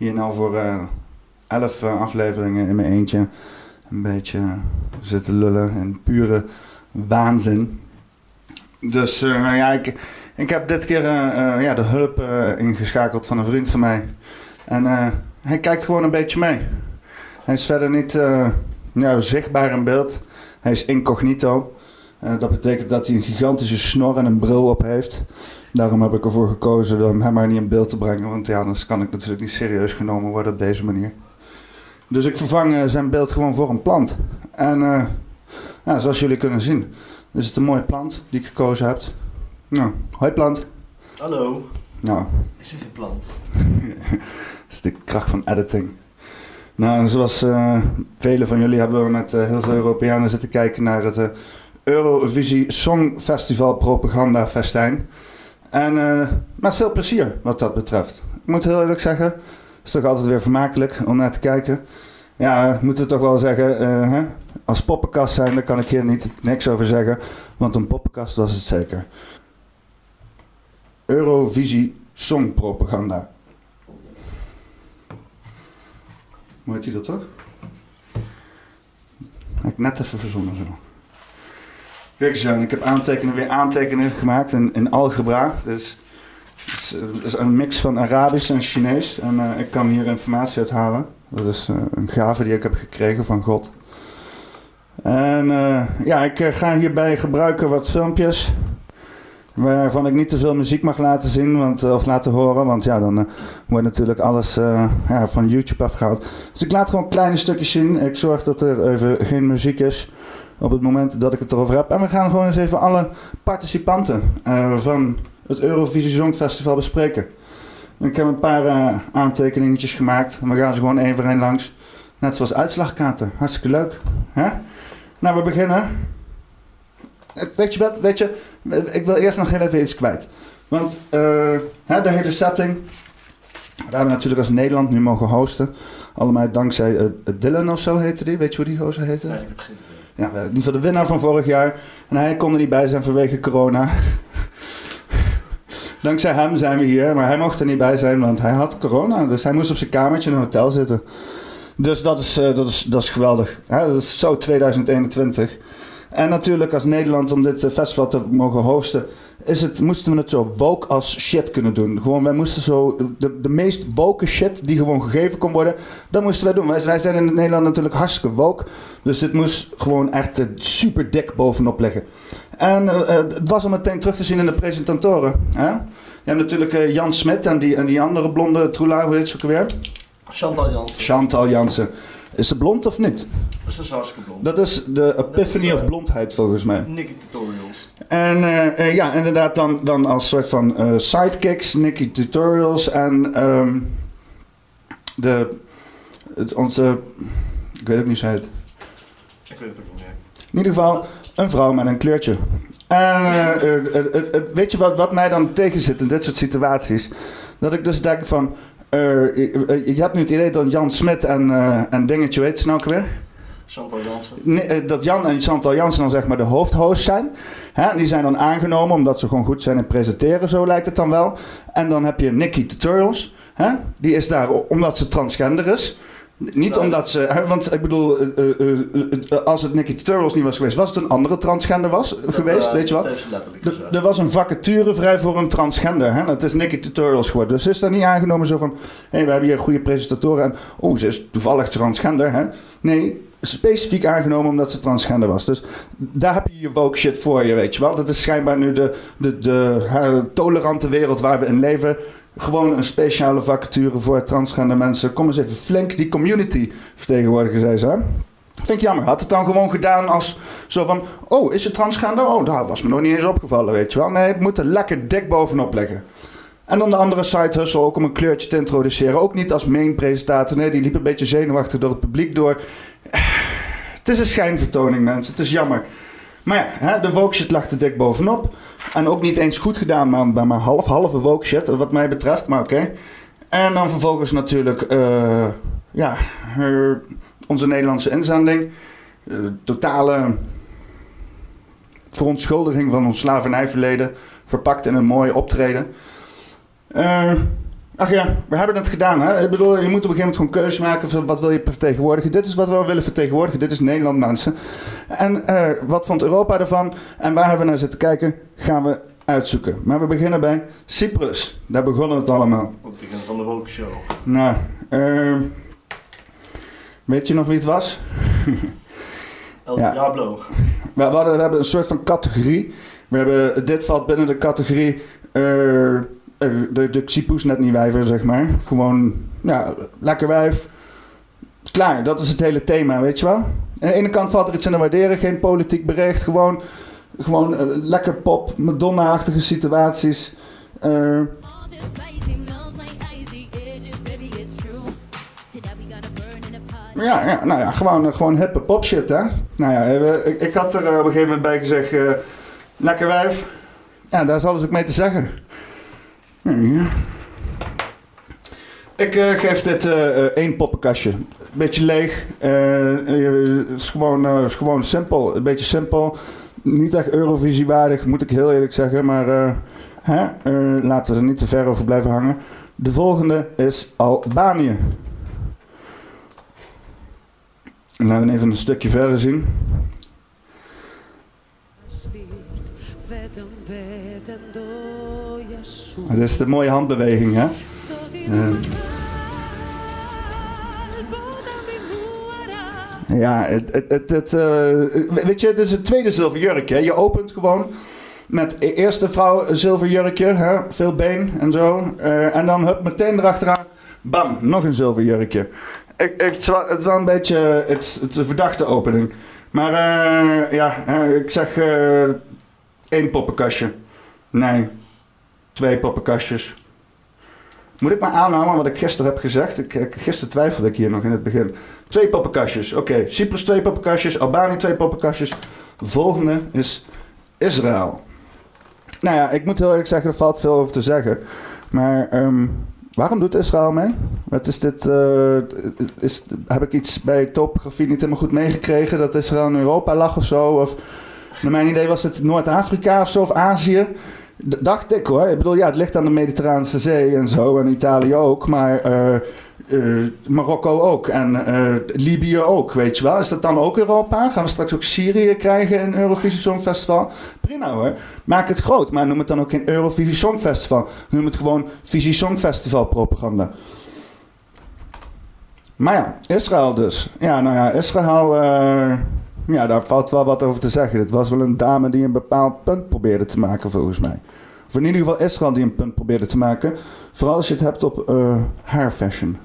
hier nou voor eh, elf eh, afleveringen in mijn eentje een beetje zitten lullen in pure waanzin. Dus eh, ja, ik, ik heb dit keer eh, eh, ja, de hulp eh, ingeschakeld van een vriend van mij. En eh, hij kijkt gewoon een beetje mee. Hij is verder niet eh, ja, zichtbaar in beeld. Hij is incognito. Eh, dat betekent dat hij een gigantische snor en een bril op heeft. Daarom heb ik ervoor gekozen om hem maar niet in beeld te brengen. Want ja, anders kan ik natuurlijk niet serieus genomen worden op deze manier. Dus ik vervang eh, zijn beeld gewoon voor een plant. En eh, ja, zoals jullie kunnen zien, is het een mooie plant die ik gekozen heb. Nou, hoi plant. Hallo. Nou, Ik zeg een plant. dat is de kracht van editing. Nou, zoals eh velen van jullie hebben we met heel veel Europeanen zitten kijken naar het Eurovisie Songfestival Propaganda Festijn. En eh, met veel plezier wat dat betreft. Ik moet heel eerlijk zeggen, het is toch altijd weer vermakelijk om naar te kijken. Ja, moeten we toch wel zeggen, eh, hè? als poppenkast zijn, daar kan ik hier niet niks over zeggen. Want een poppenkast was het zeker. Eurovisie Songpropaganda. Mooie titel toch? Heb ik net even verzonnen zo. Ik heb aantekeningen, weer aantekeningen gemaakt in, in algebra. Dus het is, eh, het is een mix van Arabisch en Chinees. En eh, ik kan hier informatie uithalen. Dat is eh, een gave die ik heb gekregen van God. En eh, ja, ik eh, ga hierbij gebruiken wat filmpjes. Waarvan ik niet te veel muziek mag laten zien want, eh, of laten horen. Want ja, dan eh, wordt natuurlijk alles eh, ja, van YouTube afgehaald. Dus ik laat gewoon kleine stukjes zien. Ik zorg dat er even geen muziek is op het moment dat ik het erover heb. En we gaan gewoon eens even alle participanten eh, van het Eurovisie Songfestival bespreken. Ik heb een paar eh, aantekeningetjes gemaakt. We gaan ze gewoon één voor één langs. Net zoals uitslagkaarten. Hartstikke leuk. Hè? Nou, we beginnen. Weet je wat? Weet je, ik wil eerst nog heel even iets kwijt. Want hè, de hele setting. Daar hebben we natuurlijk als Nederland nu mogen hosten. Allemaal dankzij Dylan of zo heette die. Weet je hoe die gozer heette? Nee, ik heb geen. Ja, in ieder geval de winnaar van vorig jaar. En hij kon er niet bij zijn vanwege corona. Dankzij hem zijn we hier. Maar hij mocht er niet bij zijn, want hij had corona. Dus hij moest op zijn kamertje in een hotel zitten. Dus dat is, eh, dat is, dat is geweldig. Dat is zo 2021. En natuurlijk als Nederland om dit eh, festival te mogen hosten... Is het, moesten we het zo woke als shit kunnen doen. Gewoon, wij moesten zo... De, de meest woke shit die gewoon gegeven kon worden... Dat moesten wij doen. Wij, wij zijn in Nederland natuurlijk hartstikke woke. Dus dit moest gewoon echt super dik bovenop liggen. En eh, eh, het was al meteen terug te zien in de presentatoren. Hè? Je hebt natuurlijk eh, Jan Smit en die, en die andere blonde troela, hoe heet ze ook weer? Chantal Jansen. Chantal Jansen. Is ze blond of niet? Dat is hartstikke blond. Dat is de epiphany of blondheid volgens mij. Nicky. En eh, eh, ja, inderdaad dan, dan als soort van eh, sidekicks, Nicky Tutorials en ehm, de, het, onze, ik weet ook niet hoe ze heet. Ik weet het ook niet meer. In ieder geval een vrouw met een kleurtje. En weet je wat, wat mij dan tegenzit in dit soort situaties? Dat ik dus denk van, eh, je hebt nu het idee dat Jan Smit en, en Dingetje, weet ze nou ook weer? Chantal Jansen. Nee, eh, dat Jan en Chantal Jansen dan zeg maar de hoofdhost zijn. Hè? Die zijn dan aangenomen omdat ze gewoon goed zijn in presenteren, zo lijkt het dan wel. En dan heb je Nikki Tutorials. Hè? Die is daar omdat ze transgender is. Niet Nou. omdat ze, hè, want ik bedoel, eh, eh, als het Nikki Tutorials niet was geweest, was het een andere transgender was geweest, weet je wat? Er- was een vacature vrij voor een transgender. Hè? Dat is Nikki Tutorials geworden. Dus ze is daar niet aangenomen zo van... hé, we hebben hier goede presentatoren en... oh, ze is toevallig transgender, hè? Nee, specifiek aangenomen omdat ze transgender was. Dus daar heb je je woke shit voor je, weet je wel. Dat is schijnbaar nu de, de, de tolerante wereld waar we in leven. Gewoon een speciale vacature voor transgender mensen. Kom eens even flink die community vertegenwoordigen, zei ze. Vind ik jammer. Had het dan gewoon gedaan als zo van... Oh, is het transgender? Oh, dat was me nog niet eens opgevallen, weet je wel. Nee, het moet er lekker dik bovenop liggen. En dan de andere side hustle ook om een kleurtje te introduceren. Ook niet als main presentator. Nee, die liep een beetje zenuwachtig door het publiek door. Het is een schijnvertoning, mensen. Het is jammer. Maar ja, hè, de woke shit lag er dik bovenop. En ook niet eens goed gedaan, maar bij maar half, halve woke shit, wat mij betreft. Maar oké. En dan vervolgens natuurlijk, eh, ja, eh, onze Nederlandse inzending. Eh, totale verontschuldiging van ons slavernijverleden. Verpakt in een mooi optreden. Ach ja, we hebben het gedaan. Hè? Ik bedoel, je moet op een gegeven moment gewoon keuze maken van wat wil je vertegenwoordigen. Dit is wat we willen vertegenwoordigen. Dit is Nederland, mensen. En eh, wat vond Europa ervan? En waar hebben we naar zitten kijken? Gaan we uitzoeken. Maar we beginnen bij Cyprus. Daar begonnen het allemaal. Op het begin van de woke-show. Nou, eh, weet je nog wie het was? El Ja. Diablo. We, hadden, we hebben een soort van categorie. We hebben, dit valt binnen de categorie eh, de, de Xipoes net niet wijver, zeg maar. Gewoon, ja, lekker wijf. Klaar, dat is het hele thema, weet je wel. Aan de ene kant valt er iets in te waarderen, geen politiek bericht. Gewoon, gewoon eh, lekker pop, Madonna-achtige situaties. Eh, ja, ja, nou ja, gewoon, eh, gewoon hippe pop shit, hè. Nou ja, ik, ik had er eh, op een gegeven moment bij gezegd... eh, lekker wijf. Ja, daar is alles ook mee te zeggen. Hier. Ik eh, geef dit eh, eh, één poppenkastje. Beetje leeg. eh, is, gewoon, gewoon simpel. Een beetje simpel. Niet echt Eurovisie waardig, moet ik heel eerlijk zeggen. Maar hè? laten we er niet te ver over blijven hangen. De volgende is Albanië. Laten we even een stukje verder zien. spirit Dit is de mooie handbeweging, hè? Ja, het, het, het, het, eh, weet je, is het tweede zilverjurkje. Je opent gewoon met e- eerst de vrouw zilverjurkje, hè, veel been en zo. eh, en dan hup, meteen erachteraan, bam, nog een zilverjurkje. Ik, ik, het, is wel, een beetje het, het verdachte opening. Maar eh, ja, ik zeg één poppenkastje. Nee, twee poppenkastjes. Moet ik maar aanhouden wat ik gisteren heb gezegd? Ik, gisteren twijfelde ik hier nog in het begin. Twee poppenkastjes. Oké, Cyprus twee poppenkastjes. Albanië twee poppenkastjes. De volgende is Israël. Nou ja, ik moet heel eerlijk zeggen, er valt veel over te zeggen. Maar ehm, waarom doet Israël mee? Wat is dit? eh, is, heb ik iets bij topografie niet helemaal goed meegekregen? Dat Israël in Europa lag of zo? Of, naar mijn idee was het Noord-Afrika of zo, of Azië. Dacht ik hoor. Ik bedoel, ja, het ligt aan de Mediterraanse Zee en zo. En Italië ook. Maar eh, eh, Marokko ook. En eh, Libië ook, weet je wel. Is dat dan ook Europa? Gaan we straks ook Syrië krijgen in Eurovisie Songfestival? Prima hoor. Maak het groot. Maar noem het dan ook geen Eurovisie Songfestival. Noem het gewoon Visie Songfestival propaganda. Maar ja, Israël dus. Ja, nou ja, Israël... ja, daar valt wel wat over te zeggen. Het was wel een dame die een bepaald punt probeerde te maken, volgens mij. Of in ieder geval Israël die een punt probeerde te maken. Vooral als je het hebt op eh haar fashion.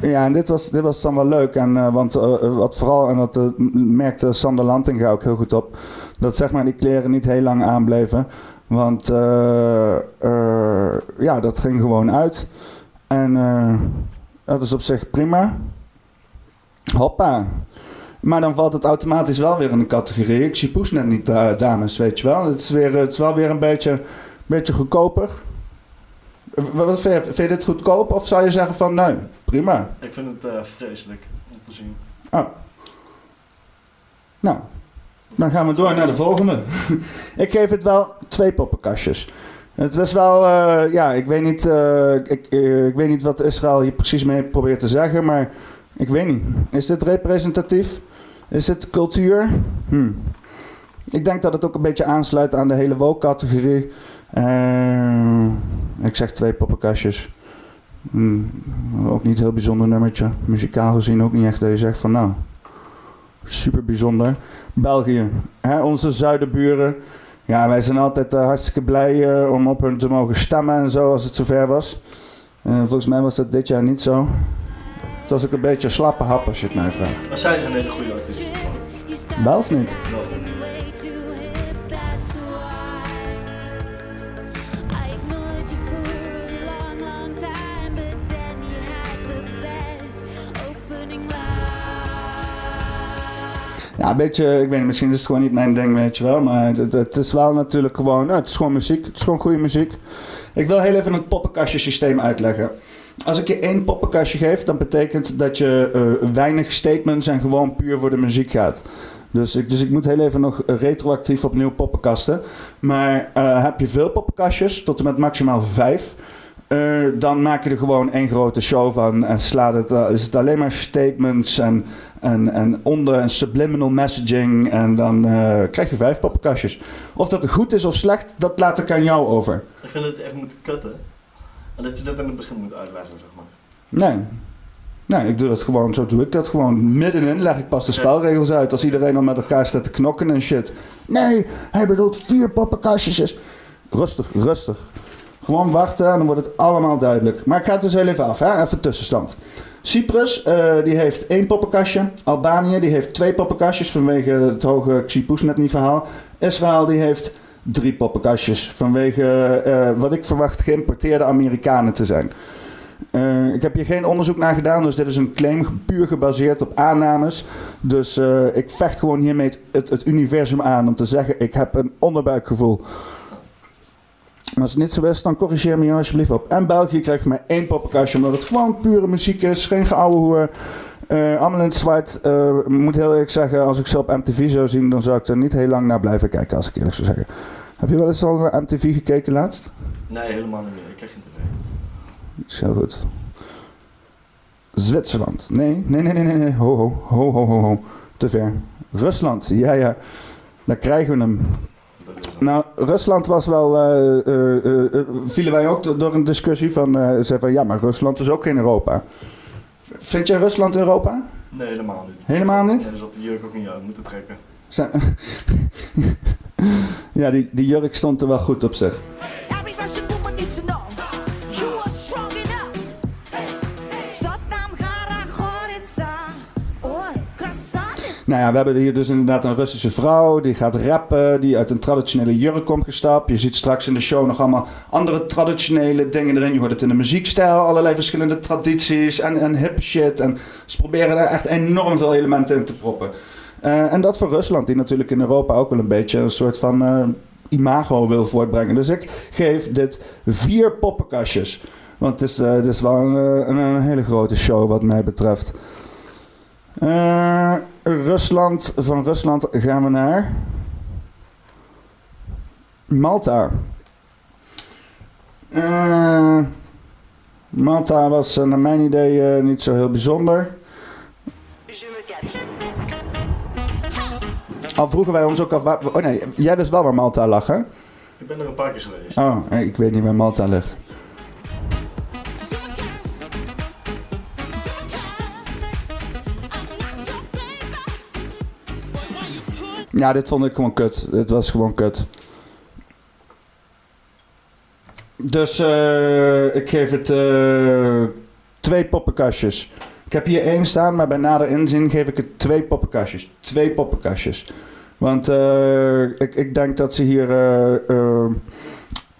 Ja, en dit was, dit was dan wel leuk. En, eh, want eh, wat vooral, en dat merkte Sander Lantinga ook heel goed op, dat zeg maar die kleren niet heel lang aanbleven. Want eh, eh, ja, dat ging gewoon uit. En eh, dat is op zich prima. Hoppa. Maar dan valt het automatisch wel weer in de categorie. Ik zie Poes net niet, da- dames, weet je wel. Het is, weer, het is wel weer een beetje, beetje goedkoper. Wat vind je, vind je dit goedkoop? Of zou je zeggen van nee, prima. Ik vind het vreselijk om te zien. Oh. Nou, dan gaan we door naar de volgende. ik geef het wel twee poppenkastjes. Het was wel, eh, ja, ik weet, niet, eh, ik, eh, ik weet niet wat Israël hier precies mee probeert te zeggen, maar ik weet niet. Is dit representatief? Is het cultuur? Hm. Ik denk dat het ook een beetje aansluit aan de hele woke-categorie. Ik zeg twee poppenkastjes. Hm, ook niet heel bijzonder nummertje. Muzikaal gezien ook niet echt dat je zegt van nou, super bijzonder. België, hè, onze zuidenburen. Ja, wij zijn altijd eh, hartstikke blij eh, om op hun te mogen stemmen en zo als het zover was. Eh, volgens mij was dat dit jaar niet zo. Het was ook een beetje slappe hap als je het mij vraagt. Maar zij een hele goede artiest. Wel of niet? Ja, een beetje, ik weet niet, misschien is het gewoon niet mijn ding, weet je wel. Maar het, het is wel natuurlijk gewoon, nou, het is gewoon muziek. Het is gewoon goede muziek. Ik wil heel even het poppenkastje systeem uitleggen. Als ik je één poppenkastje geef, dan betekent dat je eh, weinig statements en gewoon puur voor de muziek gaat. Dus ik, dus ik moet heel even nog retroactief opnieuw poppenkasten. Maar eh, heb je veel poppenkastjes, tot en met maximaal vijf, eh, dan maak je er gewoon één grote show van. En slaat het, eh, is het alleen maar statements en, en, en onder en subliminal messaging. En dan eh, krijg je vijf poppenkastjes. Of dat er goed is of slecht, dat laat ik aan jou over. Ik vind dat je even moet cutten. En dat je dat aan het begin moet uitleggen, zeg maar. Nee. Nee, ik doe dat gewoon, zo doe ik dat gewoon. Middenin leg ik pas de spelregels uit als iedereen al met elkaar staat te knokken en shit. Nee, hij bedoelt vier poppenkastjes. Rustig, rustig. Gewoon wachten en dan wordt het allemaal duidelijk. Maar ik ga het dus heel even af, hè? even tussenstand. Cyprus, eh, die heeft één poppenkastje. Albanië, die heeft twee poppenkastjes vanwege het hoge Xipusnet verhaal. Israël, die heeft drie poppenkastjes vanwege eh, wat ik verwacht geïmporteerde Amerikanen te zijn. Eh, ik heb hier geen onderzoek naar gedaan, dus dit is een claim puur gebaseerd op aannames. Dus ik vecht gewoon hiermee het universum aan om te zeggen: ik heb een onderbuikgevoel. Maar als het niet zo is, dan corrigeer me hier alsjeblieft op. En België krijgt van mij één poppenkastje, omdat het gewoon pure muziek is, geen geouwe hoer. Allemaal in het zwart. Ik moet heel eerlijk zeggen, als ik ze op MTV zou zien, dan zou ik er niet heel lang naar blijven kijken, als ik eerlijk zou zeggen. Heb je wel eens al naar MTV gekeken laatst? Nee, helemaal niet meer. Ik krijg geen tv. Is heel goed. Zwitserland. Nee, nee, nee, nee, nee. nee. Ho, ho, ho, ho, ho, ho. Te ver. Rusland. Ja, ja. Daar krijgen we hem. Nou, Rusland was wel... eh, eh, eh, vielen wij ook do- door een discussie van... van, ja, maar Rusland is ook geen Europa. Vind jij Rusland Europa? Nee, helemaal niet. Helemaal niet? En dus op de jurk ook niet uit moeten trekken. Ja, die, die jurk stond er wel goed op zich. Nou ja, we hebben hier dus inderdaad een Russische vrouw die gaat rappen, die uit een traditionele jurk komt gestapt. Je ziet straks in de show nog allemaal andere traditionele dingen erin. Je hoort het in de muziekstijl, allerlei verschillende tradities en, en hip shit. En ze proberen daar echt enorm veel elementen in te proppen. Eh, en dat voor Rusland, die natuurlijk in Europa ook wel een beetje een soort van eh, imago wil voortbrengen. Dus ik geef dit vier poppenkastjes. Want het is, eh, wel een, een, een hele grote show wat mij betreft. Eh, Rusland, van Rusland gaan we naar Malta. Eh, Malta was eh, naar mijn idee eh, niet zo heel bijzonder. Al vroegen wij ons ook af... waar- Oh nee, jij wist wel waar Malta lag, hè? Ik ben er een paar keer geweest. Oh, ik weet niet waar Malta ligt. Ja, dit vond ik gewoon kut. Dit was gewoon kut. Dus eh, ik geef het eh, twee poppenkastjes. Ik heb hier één staan, maar bij nader inzien geef ik het twee poppenkastjes. Twee poppenkastjes. Want eh, ik, ik denk dat ze hier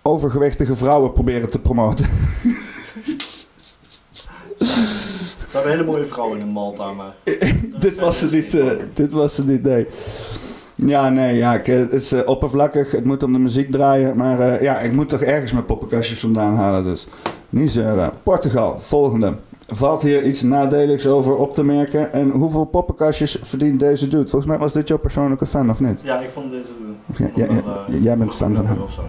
overgewichtige vrouwen proberen te promoten. Ze hebben hele mooie vrouwen in Malta, maar... dit was ze niet. dit was ze niet, nee. Ja, nee, ja, ik, eh, het is eh, oppervlakkig. Het moet om de muziek draaien. Maar eh, ja, ik moet toch ergens mijn poppenkastjes vandaan halen. Dus niet zeuren. Portugal, volgende. Valt hier iets nadeligs over op te merken? En hoeveel poppenkastjes verdient deze dude? Volgens mij was dit jouw persoonlijke fan, of niet? Ja, ik vond deze... Ja, vond ja, hem ja, wel, jij bent fan van hem. Of zo.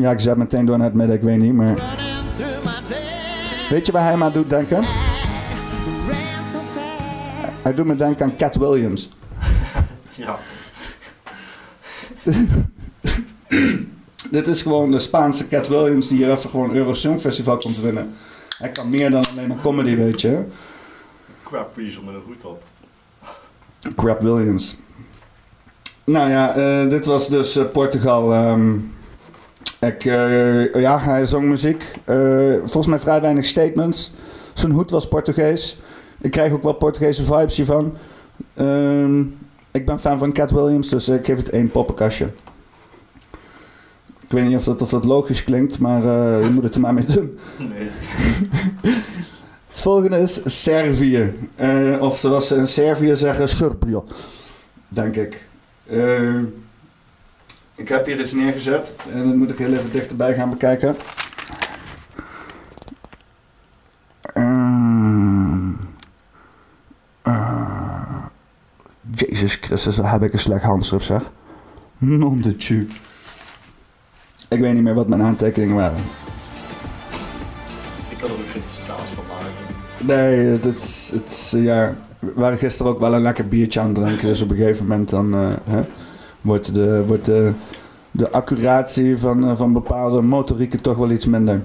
Ja, ik zat meteen door naar het midden, ik weet niet, maar... Weet je waar hij me aan doet denken? Hij doet me denken aan Cat Williams. Ja. Dit is gewoon de Spaanse Cat Williams die hier even gewoon Euro Song Festival komt winnen. Hij kan meer dan alleen maar comedy, weet je. Crap Weasel met een hoed op. Crap Williams. Nou ja, eh, dit was dus eh, Portugal. ehm. Ik, eh, ja, hij zong muziek. Eh, volgens mij vrij weinig statements. Zijn hoed was Portugees. Ik krijg ook wel Portugese vibes hiervan. Ehm, ik ben fan van Cat Williams, dus ik geef het één poppenkastje. Ik weet niet of dat, of dat logisch klinkt, maar eh, je moet het er maar mee doen. Nee. Het volgende is Servië. Of zoals ze in Servië zeggen, Srbië. Denk ik. Eh, ik heb hier iets neergezet en dat moet ik heel even dichterbij gaan bekijken. Ehm, eh, Jezus Christus, wat heb ik een slecht handschrift zeg. Non de tu. Ik weet niet meer wat mijn aantekeningen waren. Ik kan er ook geen taals van maken. Nee, het, is- het, ja, we waren gisteren ook wel een lekker biertje aan het drinken. Dus op een gegeven moment dan hè, wordt de, wordt de, de accuratie van, eh, van bepaalde motorieken toch wel iets minder.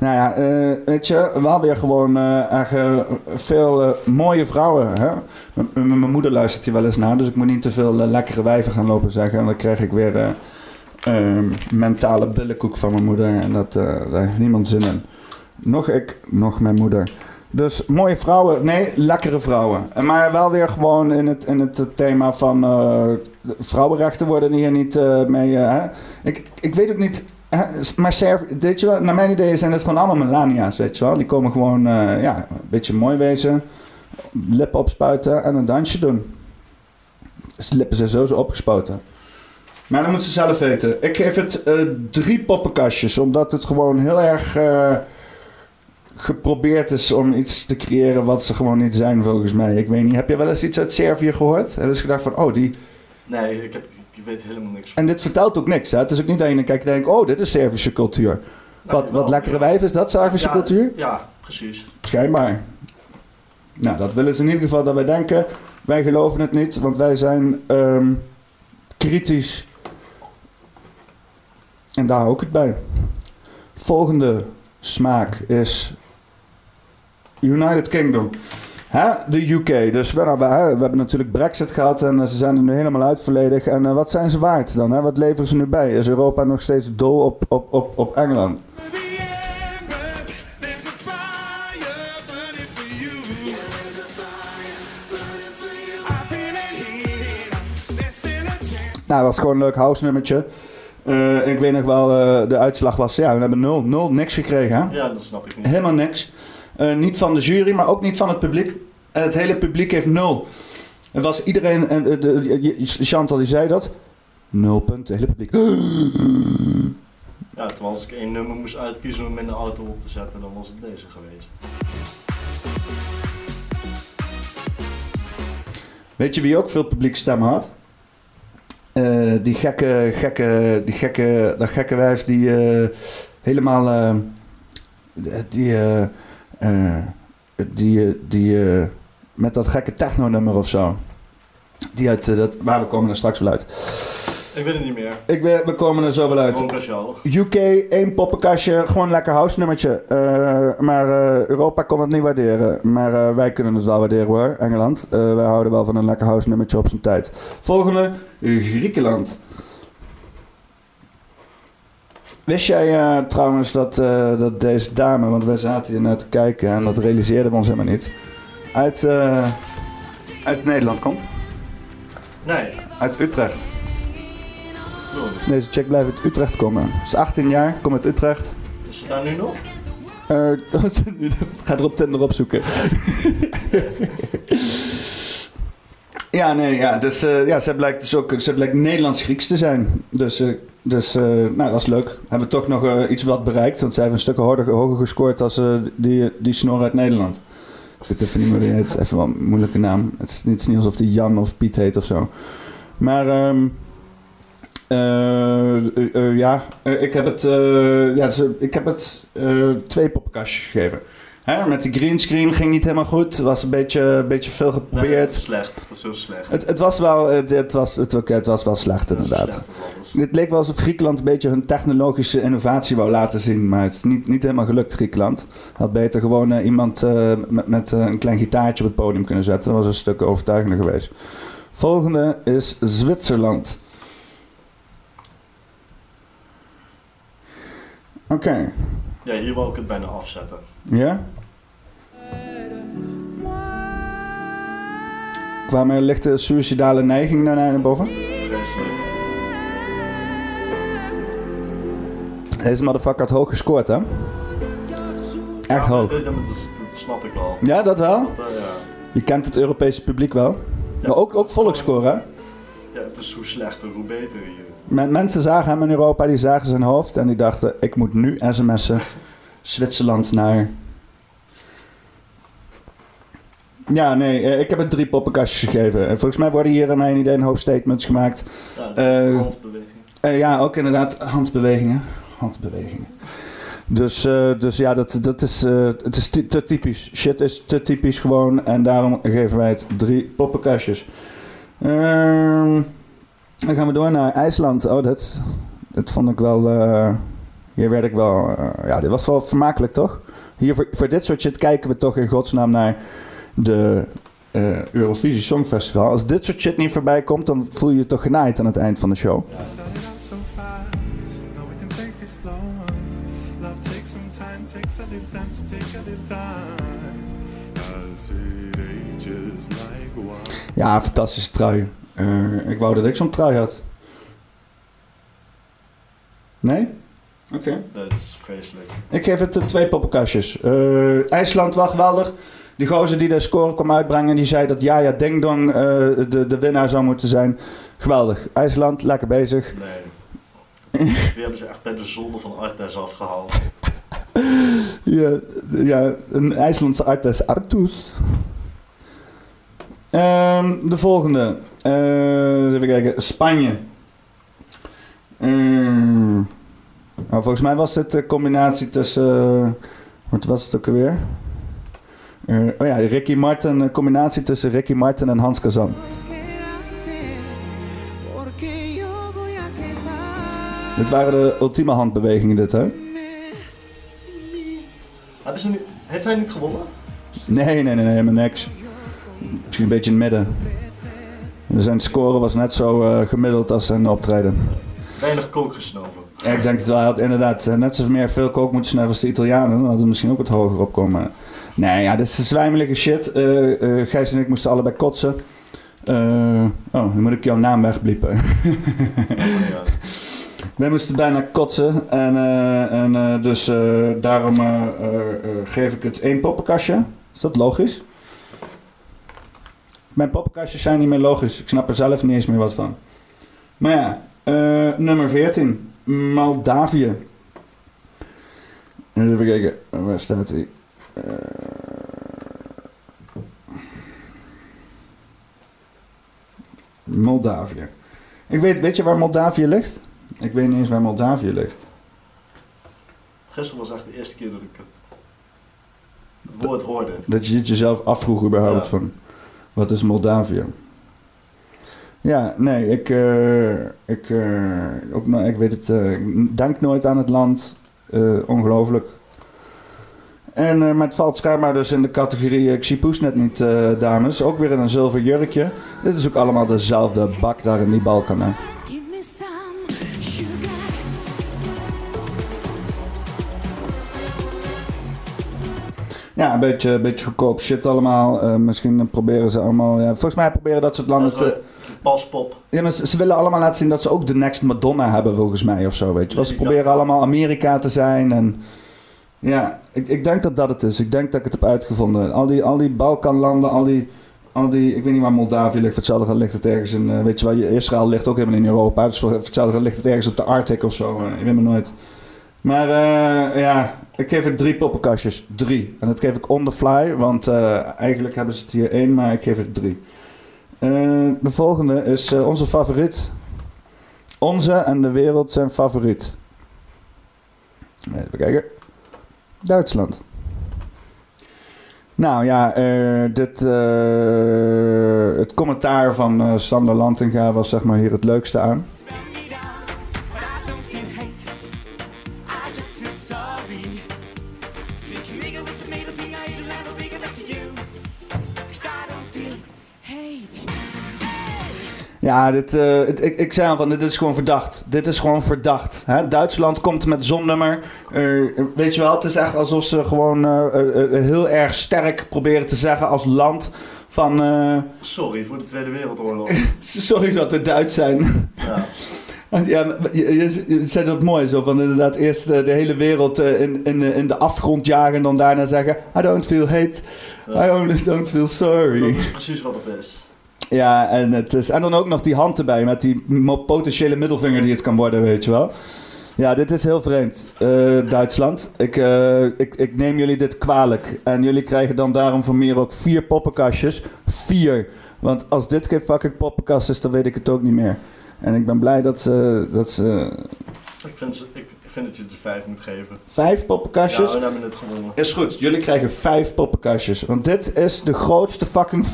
Nou ja, eh, weet je, wel weer gewoon uh, veel mooie vrouwen. Mijn moeder luistert hier wel eens naar, dus ik moet niet te veel lekkere wijven gaan lopen zeggen. En dan krijg ik weer mentale billenkoek van mijn moeder. En dat, eh, daar heeft niemand zin in. Nog ik, nog mijn moeder. Dus mooie vrouwen, nee, lekkere vrouwen. En Maar wel weer gewoon in het, in het thema van de vrouwenrechten worden hier niet eh, mee. Ik, ik weet ook niet. Maar weet je wel, naar mijn idee zijn het gewoon allemaal Melania's, weet je wel. Die komen gewoon ja, een beetje mooi wezen, lippen opspuiten en een dansje doen. Dus lippen zijn sowieso opgespoten. Maar dan moeten ze zelf weten. Ik geef het eh, drie poppenkastjes, omdat het gewoon heel erg eh, geprobeerd is om iets te creëren wat ze gewoon niet zijn, volgens mij. Ik weet niet, heb je wel eens iets uit Servië gehoord? En dus gedacht van, oh, die... Nee, ik, heb, ik weet helemaal niks van. En dit vertelt ook niks, hè? Het is ook niet dat je dan kijkt en denkt, oh, dit is Servische cultuur. Nou, Wat, wat lekkere wijf is dat, Servische Ja, cultuur? Ja, precies. Schijnbaar. Nou, dat willen ze in ieder geval dat wij denken. Wij geloven het niet, want wij zijn ehm, kritisch. En daar hou ik het bij. Volgende smaak is United Kingdom. Hè? De UK. Dus we, nou, we, hè, we hebben natuurlijk Brexit gehad en eh, ze zijn er nu helemaal uit volledig. En eh, wat zijn ze waard dan? Hè? Wat leveren ze nu bij? Is Europa nog steeds dol op, op, op, op Engeland? Nou, dat was gewoon een leuk house nummertje. Eh, ik weet nog wel, eh, de uitslag was, ja, we hebben nul, nul, niks gekregen. Hè? Ja, dat snap ik niet. Helemaal niks. Eh, niet van de jury, maar ook niet van het publiek. En het hele publiek heeft nul. Er was iedereen, en de, Chantal die zei dat. Nul punten, hele publiek. Ja, terwijl als ik één nummer moest uitkiezen om in de auto op te zetten, dan was het deze geweest. Weet je wie ook veel publiekstemmen had? Eh, die gekke, gekke, die gekke, dat gekke wijf die eh, helemaal, eh, die, die, die, met dat gekke techno-nummer of zo. Die uit, dat, maar we komen er straks wel uit. Ik weet het niet meer. Ik, we, we komen er zo wel uit. UK, één poppenkastje, gewoon lekker house nummertje. Eh, maar eh, Europa kon het niet waarderen. Maar eh, wij kunnen het wel waarderen hoor, Engeland. Wij houden wel van een lekker house nummertje op zijn tijd. Volgende, Griekenland. Wist jij trouwens dat, dat deze dame, want wij zaten hier net te kijken en dat realiseerden we ons helemaal niet, uit, uit Nederland komt? Nee, Uit Utrecht. Deze chick blijft uit Utrecht komen. Ze is 18 jaar, komt uit Utrecht. Is ze daar nu nog? Eh, ga er op Tinder opzoeken. ja, nee, ja. Dus eh, ja, ze blijkt dus ook ze blijkt Nederlands-Grieks te zijn. Dus, eh, dus nou, dat is leuk. Hebben we toch nog iets wat bereikt. Want zij heeft een stuk hoger, hoger gescoord als die, die snor uit Nederland. Ik weet even niet meer die heet. Even wel een moeilijke naam. Het is niet, het is niet alsof die Jan of Piet heet of zo. Maar ehm, eh, eh, eh, ja, eh, ik heb het, eh, ja, ik heb het eh, twee poppenkastjes gegeven. Hè, met die greenscreen ging niet helemaal goed. Het was een beetje, een beetje veel Nee, geprobeerd. het is slecht. Is zo slecht. het, het was wel, het, het was, het, was wel slecht inderdaad. slecht alles. Het leek wel alsof Griekenland een beetje hun technologische innovatie wou laten zien. Maar het is niet, niet helemaal gelukt, Griekenland. Had beter gewoon eh, iemand eh, met, met eh, een klein gitaartje op het podium kunnen zetten. Dat was een stuk overtuigender geweest. Volgende is Zwitserland. Oké, Ja, hier wou ik het bijna afzetten. ja? Kwam er een lichte suïcidale neiging naar, boven? Vreselijk. Deze motherfucker had hoog gescoord, hè? Echt Ja, hoog. Dat, dat, dat snap ik wel. Ja, dat wel. Dat, eh, ja. Je kent het Europese publiek wel. Maar ook, ook volksscore, hè? ja, het is hoe slechter, hoe beter hier. Men- mensen zagen hem in Europa, die zagen zijn hoofd en die dachten: ik moet nu sms'en Zwitserland naar. Ja, nee, eh, ik heb het drie poppenkastjes gegeven. En volgens mij worden hier in mijn idee een hoop statements gemaakt. Ja, Eh, handbeweging. Eh, ja, ook inderdaad handbewegingen. Handbewegingen. Dus, dus ja, dat, dat is, het is te typisch. Shit is te typisch gewoon. En daarom geven wij het drie poppenkastjes. Ehm, dan gaan we door naar IJsland. Oh, dat, dat vond ik wel... eh, hier werd ik wel... eh, ja, dit was wel vermakelijk, toch? Hier voor, voor dit soort shit kijken we toch in godsnaam naar de eh, Eurovisie Songfestival. Als dit soort shit niet voorbij komt, dan voel je je toch genaaid aan het eind van de show. Ja, fantastische trui. Eh, ik wou dat ik zo'n trui had. Nee? Oké. Dat is vreselijk. Ik geef het eh, twee poppenkastjes. Eh, IJsland wel geweldig. Die gozer die de score kwam uitbrengen, die zei dat Jaja Ding Dong eh, de, de winnaar zou moeten zijn. Geweldig. IJsland, lekker bezig. Nee. Die hebben ze echt bij de zonde van Artes afgehaald. Ja, ja een IJslandse artes Artus. Ehm, de volgende. Eh, even kijken. Spanje. Ehm, nou, volgens mij was dit de combinatie tussen... eh, wat was het ook alweer? Eh, oh ja, Ricky Martin. Een combinatie tussen Ricky Martin en Hans Kazan. Dit waren de ultieme handbewegingen dit, hè? Hebben ze nu, heeft hij niet gewonnen? Nee, nee, nee, nee, helemaal niks. Een beetje in het midden. Zijn score was net zo eh, gemiddeld als zijn optreden. Weinig kook gesnoven. Ja, ik denk het wel. Hij had inderdaad eh, net zo meer veel kook moeten snuiven als de Italianen. Dan hadden we misschien ook wat hoger opkomen. Nee, ja, dit is zwijmelige shit. Eh Gijs en ik moesten allebei kotsen. Oh, dan moet ik jouw naam wegbliepen. Ja. Wij moesten bijna kotsen. En, en dus daarom geef ik het één poppenkastje. Is dat logisch? Mijn poppenkastjes zijn niet meer logisch. Ik snap er zelf niet eens meer wat van. Maar ja, eh, nummer 14. Moldavië. Even kijken, waar staat hij? Eh, Moldavië. Ik weet, weet je waar Moldavië ligt? Ik weet niet eens waar Moldavië ligt. Gisteren was echt de eerste keer dat ik het, het woord hoorde. Dat je het jezelf afvroeg überhaupt Ja. van... Wat is Moldavië? Ja, nee, ik, eh, ik, eh, ook, no- ik weet het, eh, denk nooit aan het land. Ongelooflijk. En, maar het valt schijnbaar dus in de categorie, ik zie Poes net niet, dames. Ook weer in een zilver jurkje. Dit is ook allemaal dezelfde bak daar in die Balkan, Ja, een beetje, een beetje goedkoop shit allemaal. Eh, misschien proberen ze allemaal... Ja, volgens mij proberen dat soort landen Dat te... paspop. Ja, maar ze, ze willen allemaal laten zien dat ze ook de next Madonna hebben, volgens mij, of zo, weet je. Ze proberen allemaal Amerika te zijn en... Ja, ik, ik denk dat dat het is. Ik denk dat ik het heb uitgevonden. Al die, al die Balkanlanden, al die, al die... Ik weet niet waar Moldavië ligt. Hetzelfde ligt het ergens in... eh, weet je wel, Israël ligt ook helemaal in Europa. Dus hetzelfde ligt het ergens op de Arctic of zo. eh, ik weet maar nooit. Maar eh, ja, ik geef het drie poppenkastjes. Drie. En dat geef ik on the fly, want eh, eigenlijk hebben ze het hier één, maar ik geef het drie. Eh, de volgende is onze favoriet. Onze en de wereld zijn favoriet. Even kijken. Duitsland. Nou ja, dit, het commentaar van Sander Lantinga was zeg maar hier het leukste aan. Ja, dit, eh, ik, ik zei al van, dit is gewoon verdacht. Dit is gewoon verdacht. Hè? Duitsland komt met zo'n nummer. Eh, weet je wel, het is echt alsof ze gewoon eh, eh, heel erg sterk proberen te zeggen als land van... Sorry voor de Tweede Wereldoorlog. sorry dat we Duits zijn. Ja. Ja, je, je, zei dat mooi, zo van inderdaad eerst de hele wereld in, in, in de afgrond jagen en dan daarna zeggen... I don't feel hate, I only don't feel sorry. Dat is precies wat het is. Ja, en, het is, en dan ook nog die hand erbij met die potentiële middelvinger die het kan worden, weet je wel. Ja, dit is heel vreemd, eh, Duitsland. Ik, eh, ik, ik neem jullie dit kwalijk. En jullie krijgen dan daarom van meer ook vier poppenkastjes. Vier. Want als dit geen fucking poppenkast is, dan weet ik het ook niet meer. En ik ben blij dat ze, dat ze Ik vind, ze- ik vind dat je er vijf moet geven. vijf poppenkastjes... Ja, we hebben het gewonnen. Is goed, jullie krijgen vijf poppenkastjes. Want dit is de grootste fucking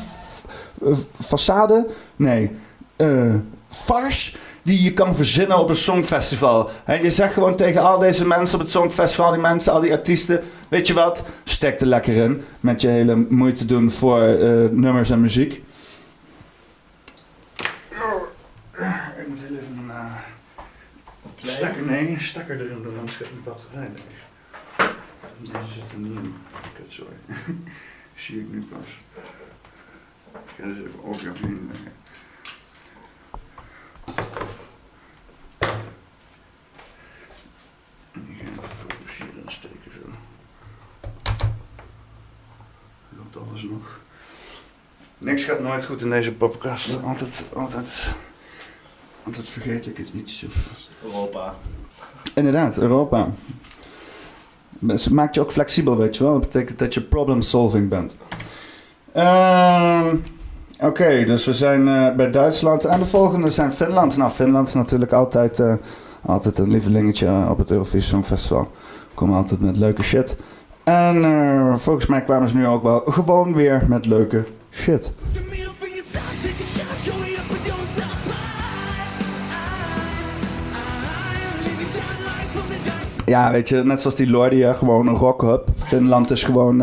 façade. Nee. eh farce die je kan verzinnen op een songfestival. En je zegt gewoon tegen al deze mensen op het songfestival, die mensen, al die artiesten, weet je wat? Stek er lekker in met je hele moeite doen voor eh, nummers en muziek. Ik moet heel even een stekker, nee, stekker erin doen, anders gaat mijn batterij leeg. Deze zit er niet in. Kut, sorry. Zie ik nu pas. Ik ga dus even ook even inleggen. En die gaan even focus hierin steken zo. Loopt alles nog. Niks gaat nooit goed in deze podcast. Altijd, altijd, altijd vergeet ik het iets. Of... Europa. Inderdaad, Europa. Het maakt je ook flexibel, weet je wel. Dat betekent dat je problem solving bent. Ehm, Oké, dus we zijn eh, bij Duitsland. En de volgende zijn Finland. Nou, Finland is natuurlijk altijd, eh, altijd een lievelingetje eh, op het Eurovisie Songfestival. Komen altijd met leuke shit. En eh, volgens mij kwamen ze nu ook wel gewoon weer met leuke shit. Ja, weet je, net zoals die Lordia, gewoon een rockhub. Finland is gewoon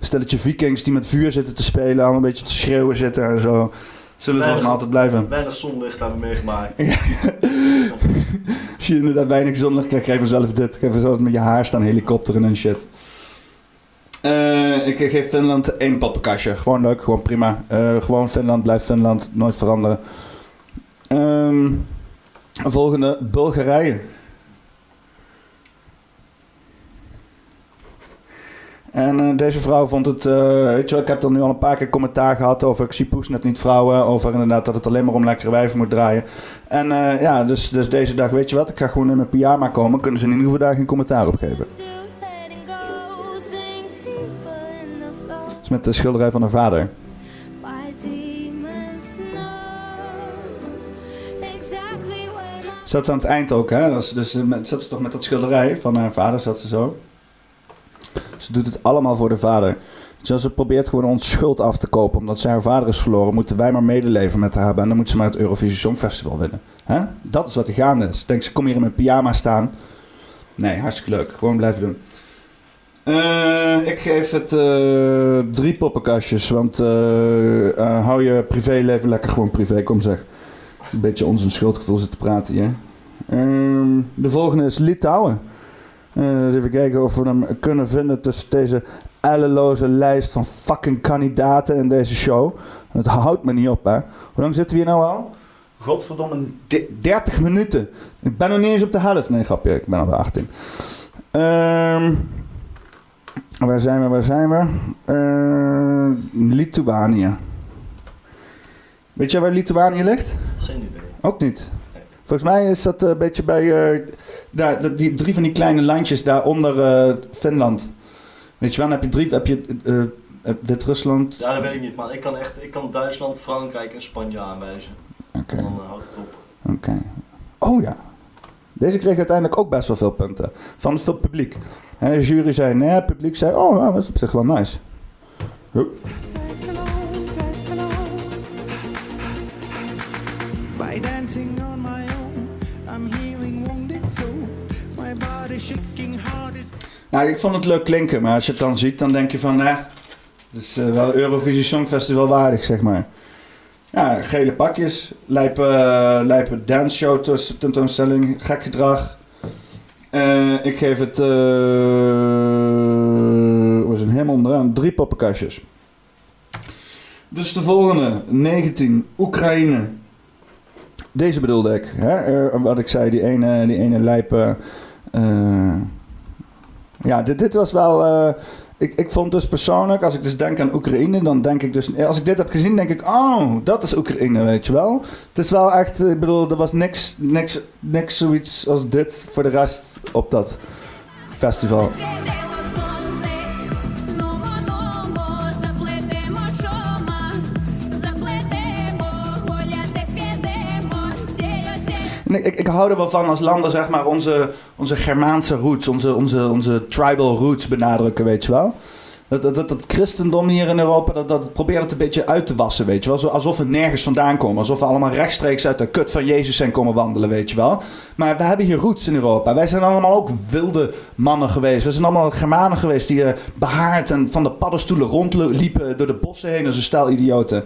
stelletje vikings die met vuur zitten te spelen, allemaal een beetje te schreeuwen zitten en zo. Zullen volgens mij altijd blijven. Weinig zonlicht hebben we meegemaakt. Als je inderdaad weinig zonlicht krijgt, geef vanzelf dit. Geef vanzelf met je haar staan helikopteren en shit. Eh, ik geef Finland één poppenkastje. Gewoon leuk, gewoon prima. Eh, gewoon Finland, blijft Finland, nooit veranderen. Ehm, volgende, Bulgarije. En eh, deze vrouw vond het, eh, weet je wel, ik heb er nu al een paar keer commentaar gehad over ik zie Poes net niet vrouwen, over inderdaad dat het alleen maar om lekkere wijven moet draaien. En eh, ja, dus, dus deze dag, weet je wat, ik ga gewoon in mijn pyjama komen, kunnen ze in ieder geval daar geen commentaar op geven. Is met de schilderij van haar vader. Zat ze aan het eind ook, hè? Dus eh, met, zat ze toch met dat schilderij van haar vader, zat ze zo. Ze doet het allemaal voor de vader. Dus ze probeert gewoon ons schuld af te kopen. Omdat zij haar vader is verloren, moeten wij maar medeleven met haar. En dan moet ze maar het Eurovisie Songfestival winnen. Dat is wat er gaande is. Denk ze, kom hier in mijn pyjama staan. Nee, hartstikke leuk. Gewoon blijven doen. Eh, ik geef het eh, drie poppenkastjes. Want eh, hou je privéleven lekker gewoon privé, kom zeg. Een beetje ons een schuldgevoel zitten praten hier. Ehm, de volgende is Litouwen. Eens even kijken of we hem kunnen vinden tussen deze elleloze lijst van fucking kandidaten in deze show. Het houdt me niet op, hè. Hoe lang zitten we hier nou al? Godverdomme, de- 30 minuten. Ik ben nog niet eens op de helft. Nee, grapje, ik ben al bij 18. Ehm, waar zijn we, waar zijn we? Lituanië. Weet je waar Lituanië ligt? Geen idee. Ook niet. Volgens mij is dat eh, een beetje bij eh, daar, dat- die, drie van die kleine landjes daaronder eh Finland. Weet je wel, dan heb je drie, heb je eh, eh, Wit-Rusland. Ja, dat weet ik niet, maar ik kan echt ik kan Duitsland, Frankrijk en Spanje aanwijzen. Oké, En dan houdt het op. oké. Oh ja. Deze kreeg uiteindelijk ook best wel veel punten. Van veel publiek. En de jury zei nee, het publiek zei, oh, nou, dat is op zich wel nice. Hup. By dancing on my Nou, ik vond het leuk klinken, maar als je het dan ziet, dan denk je van, nee, het is eh, wel Eurovisie Songfestival waardig, zeg maar. Ja, gele pakjes, lijpe, uh, lijpe dance show tus- tentoonstelling, gek gedrag. Eh, ik geef het, was een helemaal onderaan, drie poppenkastjes. Dus de volgende, 19, Oekraïne. Deze bedoelde ik. Hè? Eh, wat ik zei, die ene, die ene lijpe... eh, ja, dit, dit was wel... eh, ik, ik vond dus persoonlijk, als ik dus denk aan Oekraïne, dan denk ik dus... Als ik dit heb gezien, denk ik, oh, dat is Oekraïne, weet je wel. Het is wel echt, ik bedoel, er was niks, niks, niks zoiets als dit voor de rest op dat festival. Ik, ik, hou er wel van als landen zeg maar onze, onze Germaanse roots, onze, onze, onze tribal roots benadrukken, weet je wel. Dat, dat, dat, dat christendom hier in Europa, dat, dat probeert het een beetje uit te wassen, weet je wel. Alsof we nergens vandaan komen. Alsof we allemaal rechtstreeks uit de kut van Jezus zijn komen wandelen, weet je wel. Maar we hebben hier roots in Europa. Wij zijn allemaal ook wilde mannen geweest. We zijn allemaal Germanen geweest die eh, behaard en van de paddenstoelen rondliepen door de bossen heen als een stel idioten.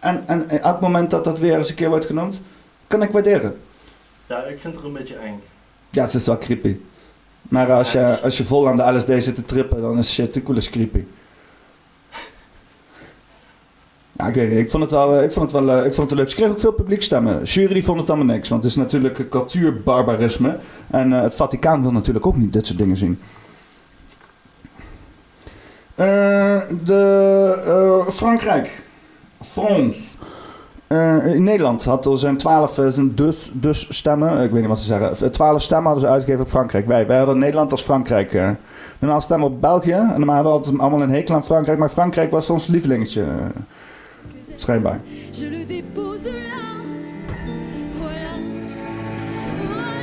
En, en elk moment dat dat weer eens een keer wordt genoemd, kan ik waarderen. Ja, ik vind het een beetje eng. Ja, het is wel creepy. Maar als je, als je vol aan de LSD zit te trippen, dan is shit ook wel eens creepy. Ja, ik weet niet. Ik vond het wel, eh, ik vond het wel, eh, ik vond het wel leuk. Ze kreeg ook veel publiekstemmen. Jury die vond het allemaal niks, want het is natuurlijk cultuurbarbarisme. En eh, het Vaticaan wil natuurlijk ook niet dit soort dingen zien. De, Frankrijk. France. Eh, in Nederland had er zijn twaalf eh, zijn dus, dus stemmen. Ik weet niet wat ze zeggen. Eh, Twaalf stemmen hadden ze uitgegeven op Frankrijk. Wij, wij hadden Nederland als Frankrijk. eh. Normaal stemmen op België. En normaal hadden we altijd allemaal een hekel aan Frankrijk. Maar Frankrijk was ons lievelingetje. schijnbaar. Je le dépose là. Voilà. Voilà,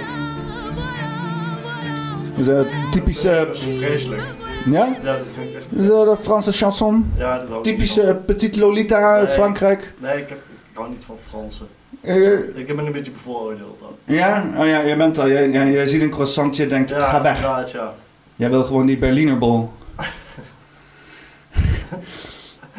voilà, voilà. Dus, eh, typische... Vreselijk. ja? Ja, dat vind ik echt... Dus, de Franse chanson. Ja, dat Typische van. Petite Lolita uit Nee. Frankrijk. Nee, ik, heb, ik hou niet van Fransen. Eh, Ik heb me een beetje bevooroordeeld dan. ja? Oh ja, jij bent al. Jij, jij, jij ziet een croissantje en denkt, Ja, ga weg. ja. Jij wil gewoon die Berliner bol.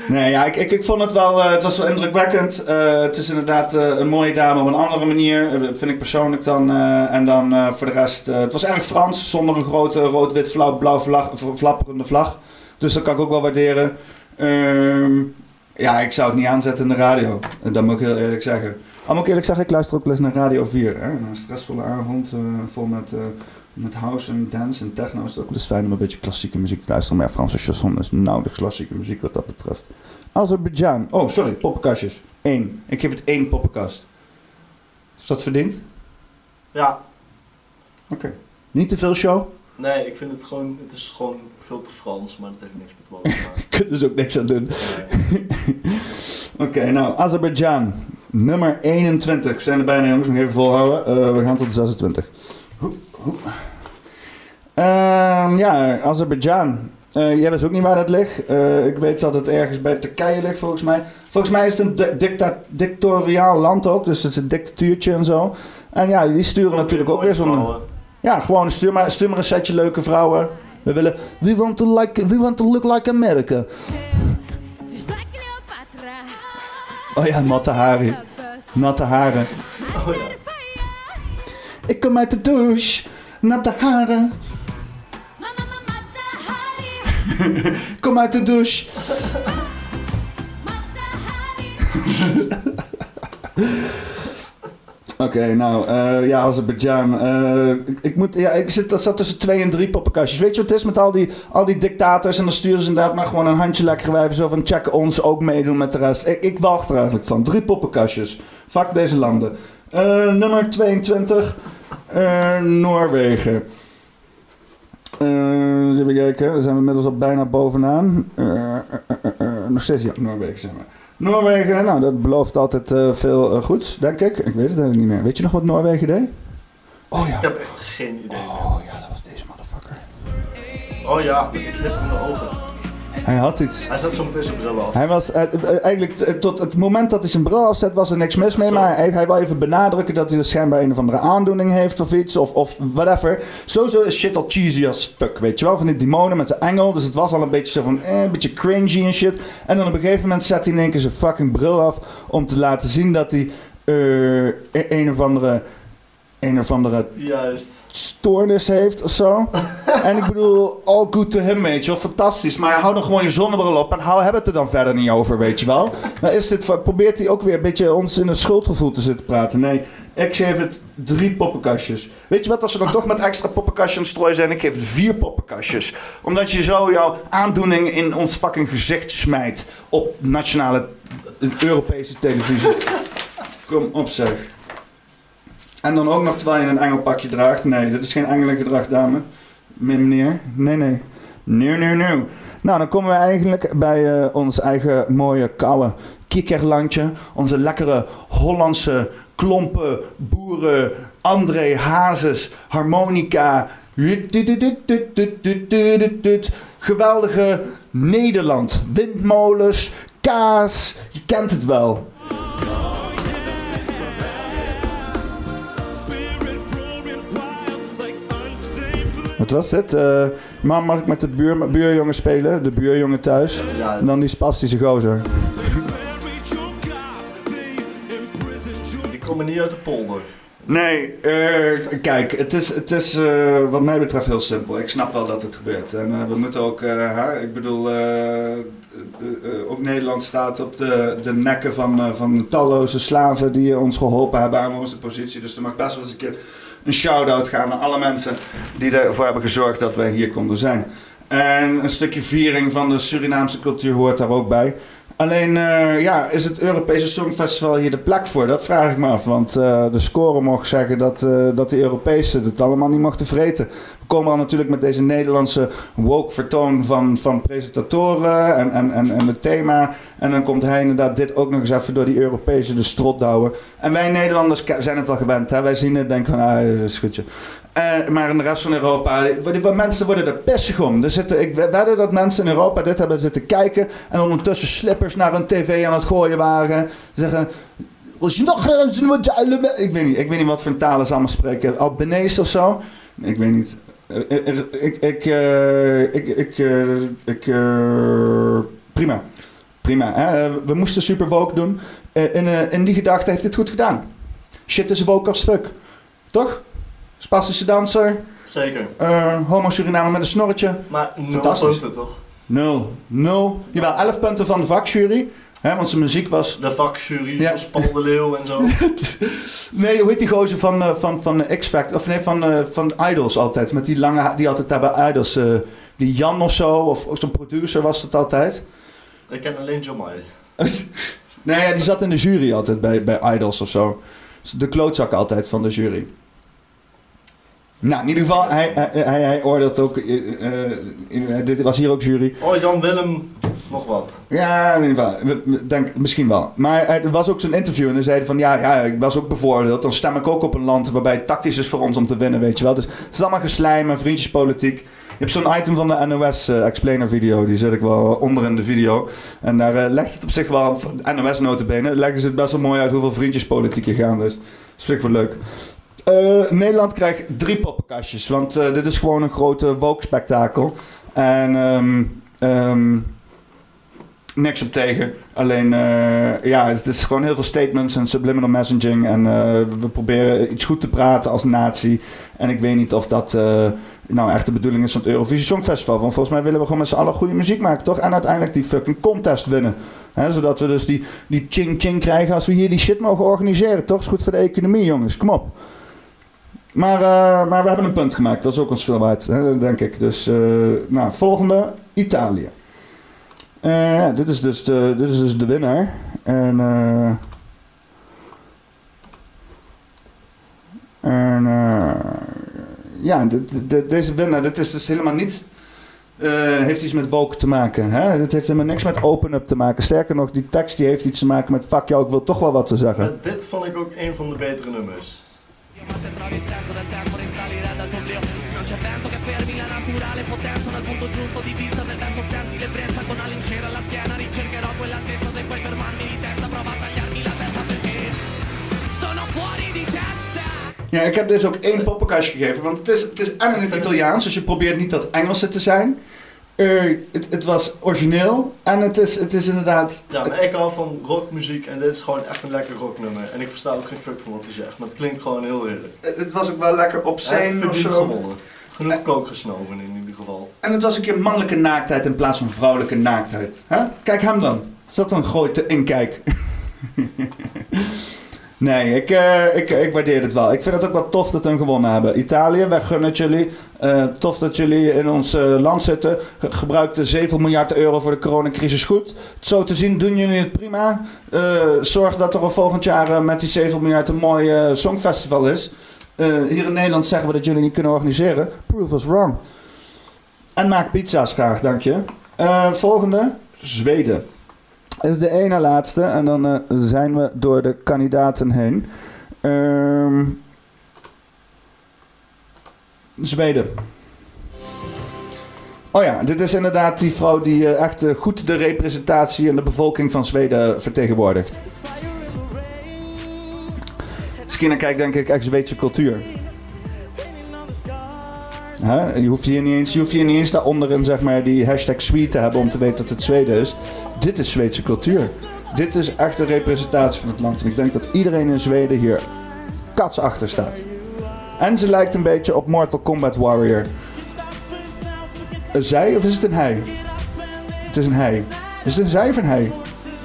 nee, ja, ik, ik, ik vond het wel, eh, het was wel indrukwekkend. Eh, het is inderdaad eh, een mooie dame op een andere manier, eh, vind ik persoonlijk dan. eh, en dan eh, voor de rest, eh, het was erg Frans, zonder een grote rood-wit flauw, blauw vlag, flapperende vlag. Dus dat kan ik ook wel waarderen. Ehm, ja, ik zou het niet aanzetten in de radio. Dat moet ik heel eerlijk zeggen. Al moet ik eerlijk zeggen, ik luister ook wel eens naar Radio 4. Hè? Een stressvolle avond, eh, vol met... eh, met house en dance en techno is het ook wel eens fijn om een beetje klassieke muziek te luisteren. Maar ja, Franse chanson is nauwelijks klassieke muziek wat dat betreft. Azerbeidzjan. Oh, sorry, poppenkastjes. Eén. Ik geef het één poppenkast. Is dat verdiend? Ja, Oké. Niet te veel show? Nee, ik vind het gewoon, het is gewoon veel te Frans, maar dat heeft niks met wonen te maken. Kunnen ze ook niks aan doen. Nee. Oké, nou, Azerbeidzjan. Nummer 21. We zijn er bijna, jongens. Nog even volhouden. Eh, we gaan tot de 26. Hoep, hoep. Ehm, ja, Azerbeidzjan. Eh, jij wist ook niet waar dat ligt. Eh, ik weet dat het ergens bij Turkije ligt, volgens mij. Volgens mij is het een di- dicta- dictatoriaal land ook. Dus het is een dictatuurtje en zo. En ja, die sturen natuurlijk ook weer zo'n... Ja, gewoon stuur maar, maar een setje leuke vrouwen. We willen... We want to, like, we want to look like America. Oh ja, natte haren. Natte haren. Ik kom uit de douche. Natte haren. Kom uit de douche. Oké, nou, eh, ja, Azerbeidzjan. eh ik, ik, moet, ja, ik zit, dat zat tussen twee en drie poppenkastjes. Weet je wat het is met al die, al die dictators? En dan sturen ze inderdaad maar gewoon een handje lekker wijven. Zo van, check ons ook meedoen met de rest. Ik, wacht er eigenlijk van. Drie poppenkastjes. Fuck deze landen. Eh, nummer 22. eh, Noorwegen. Even kijken. Daar zijn we inmiddels al bijna bovenaan. Nog steeds, ja, Noorwegen zijn we. Noorwegen, nou, dat belooft altijd eh, veel eh, goeds, denk ik. Ik weet het eigenlijk niet meer. Weet je nog wat Noorwegen deed? Oh ja. Ik heb echt geen idee meer. Oh ja, dat was deze motherfucker. Oh ja, met die knipperende ogen. Hij had iets. Hij zo meteen zijn bril af. Hij was eh, eh, eigenlijk t- tot het moment dat hij zijn bril afzet, was er niks mis mee. Maar hij, hij wil even benadrukken dat hij dus schijnbaar een of andere aandoening heeft of iets. Of, of whatever. Sowieso is shit al cheesy als fuck. Weet je wel, van die demonen met zijn engel. Dus het was al een beetje zo van, eh, een beetje cringy en shit. En dan op een gegeven moment zet hij in één keer zijn fucking bril af. Om te laten zien dat hij eh, een of andere. Een of andere Juist. Stoornis heeft of zo. en ik bedoel, all good to him, weet je wel. Fantastisch. Maar hou dan gewoon je zonnebril op en hou hebben het er dan verder niet over, weet je wel. Maar is dit, probeert hij ook weer een beetje ons in het schuldgevoel te zitten praten. Nee, ik geef het drie poppenkastjes. Weet je wat, als ze dan toch met extra poppenkastjes aan het strooien zijn, ik geef het vier poppenkastjes. Omdat je zo jouw aandoening in ons fucking gezicht smijt op nationale, eh, Europese televisie. Kom op zeg. En dan ook nog terwijl je een engelpakje draagt. Nee, dit is geen engelengedrag, dame. Nee, meneer. Nee, nee. Nee, nee, nee. Nou, dan komen we eigenlijk bij eh, ons eigen mooie, koude kikkerlandje. Onze lekkere Hollandse klompen, boeren, André Hazes, harmonica. Geweldige Nederland. Windmolens, kaas. Je kent het wel. Wat was dit? Eh, ma- mag ik met de buur, buurjongen spelen? De buurjongen thuis? En dan die spastische gozer. die komen niet uit de polder. Nee, eh, kijk, het is, het is eh, wat mij betreft heel simpel. Ik snap wel dat het gebeurt. En eh, we moeten ook, ik bedoel, ook Nederland staat op de, de nekken van, van talloze slaven die ons geholpen hebben aan onze positie. Dus er mag best wel eens een keer een shout-out gaan naar alle mensen die ervoor hebben gezorgd dat wij hier konden zijn. En een stukje viering van de Surinaamse cultuur hoort daar ook bij. Alleen, eh, ja, is het Europese Songfestival hier de plek voor? Dat vraag ik me af. Want eh, de score mocht zeggen dat, eh, dat de Europese het allemaal niet mochten vreten. Komen al natuurlijk met deze Nederlandse woke vertoon van, van presentatoren en, en, en, en het thema. En dan komt hij inderdaad dit ook nog eens even door die Europese de strot douwen. En wij Nederlanders zijn het wel gewend. Hè? Wij zien het denken van, ah, is goedje. Eh, maar in de rest van Europa, mensen worden er pissig om. Er zitten, ik wedde dat mensen in Europa dit hebben zitten kijken en ondertussen slippers naar een tv aan het gooien waren. Zeggen, ik weet niet, ik weet niet wat voor talen ze allemaal spreken. Albanese of zo? Ik weet niet. Eh, eh, Ik, ik, eh, ik, ik, eh, ik, eh, prima. Prima. Hè? Eh, We moesten super woke doen. Eh, In, eh, in die gedachte heeft dit goed gedaan. Shit is woke als fuck. Toch? Spastische danser. Zeker. eh homo Surinamer met een snorretje. Maar nul punten toch? Nul. Nul. Jawel, 11 punten van de vakjury. Hè, want zijn muziek was... De vakjury, Ja. zoals Paul de Leeuw en zo. Nee, hoe heet die gozer van, eh, van, van X-Factor? Of nee, van, eh, van Idols altijd. Met die lange... Die altijd daar bij Idols... eh, die Jan of zo. Of, of zo'n producer was het altijd. Ik ken alleen John nee, ja, die zat in de jury altijd bij, bij Idols of zo. De klootzak altijd van de jury. Nou, in ieder geval, hij, hij, hij, hij oordeelt ook... eh, in- dit was hier ook jury. Oh, Jan Willem, nog wat. Ja, in ieder geval. Denk, misschien wel. Maar er was ook zo'n interview en hij zei van... Ja, ja, ik was ook bevoordeeld. Dan stem ik ook op een land waarbij het tactisch is voor ons om te winnen, weet je wel. Dus het is allemaal geslijm en vriendjespolitiek. Je hebt zo'n item van de NOS eh, Explainer video. Die zet ik wel onder in de video. En daar eh, legt het op zich wel... NOS notabene. Leggen ze het best wel mooi uit hoeveel vriendjespolitiek er gaan. Dus dat wel leuk. Eh, Nederland krijgt drie poppenkastjes. Want dit is gewoon een grote woke-spektakel. En... ehm, ehm, niks op tegen. Alleen, eh, ja, het is gewoon heel veel statements en subliminal messaging. En eh, we proberen iets goed te praten als natie. En ik weet niet of dat eh, nou echt de bedoeling is van het Eurovisie Songfestival. Want volgens mij willen we gewoon met z'n allen goede muziek maken, toch? En uiteindelijk die fucking contest winnen. Zodat we dus die, die ching-ching krijgen als we hier die shit mogen organiseren. Toch? Is goed voor de economie, jongens. Kom op. Maar, maar we hebben een punt gemaakt. Dat is ook ons veel waard, hè, denk ik. Dus, nou, volgende. Italië. Eh, ja, dit is dus de, dit is dus de winnaar. En, eh, en eh, ja, dit- dit- deze winnaar, dit is dus helemaal niet... eh, heeft iets met woke te maken. Hè? Dit heeft helemaal niks met open-up te maken. Sterker nog, die tekst die heeft iets te maken met... Fuck jou, ik wil toch wel wat te zeggen. Maar dit vond ik ook een van de betere nummers. Ma se trovi il senso del tempo risalirà dal tuo oblio Non c'è vento che fermi la naturale potenza Dal punto giusto di vista del vento senti l'ebbrezza Con la lincera alla schiena ricercherò quell'altezza Se puoi fermarmi di testa prova a tagliarmi la testa perché Sono fuori di testa Ja, ik heb dus ook één poppenkastje gegeven. Want het is, het is en in het Italiaans, dus je probeert niet dat Engelse te zijn. Eh, het, het was origineel en het is, het is inderdaad... Ja, maar ik hou van rockmuziek en dit is gewoon echt een lekker rocknummer. En ik versta ook geen fuck van wat hij zegt, maar het klinkt gewoon heel heerlijk. Het het was ook wel lekker heeft obscene of zo. gewonnen. Genoeg kook gesnoven in ieder geval. En het was een keer mannelijke naaktheid in plaats van vrouwelijke naaktheid. Hè? Kijk hem dan. Is dat een grote inkijk? nee, ik, eh, ik, ik waardeer het wel. Ik vind het ook wel tof dat we hem gewonnen hebben. Italië, wij gunnen het jullie. Eh, tof dat jullie in ons eh, land zitten. Ge- de 7 miljard euro voor de coronacrisis goed. Zo te zien doen jullie het prima. Zorg dat er volgend jaar met die 7 miljard een mooi songfestival is. Eh, hier in Nederland zeggen we dat jullie niet kunnen organiseren. Prove us wrong. En maak pizza's graag, dank je. Eh, volgende, Zweden. Is de ene laatste en dan eh, zijn we door de kandidaten heen. Ehm, Zweden. Oh ja, dit is inderdaad die vrouw die echt goed de representatie en de bevolking van Zweden vertegenwoordigt. Misschien kijk denk ik echt Zweedse cultuur. Je, hoeft hier niet eens, je hoeft hier niet eens zeg maar, die hashtag Swede te hebben om te weten dat het Zweden is. Dit is Zweedse cultuur. Dit is echt een representatie van het land. En ik denk dat iedereen in Zweden hier kats achter staat. En ze lijkt een beetje op Mortal Kombat Warrior. Een zij of is het een hij? Het is een hij. Is het een zij of een hij?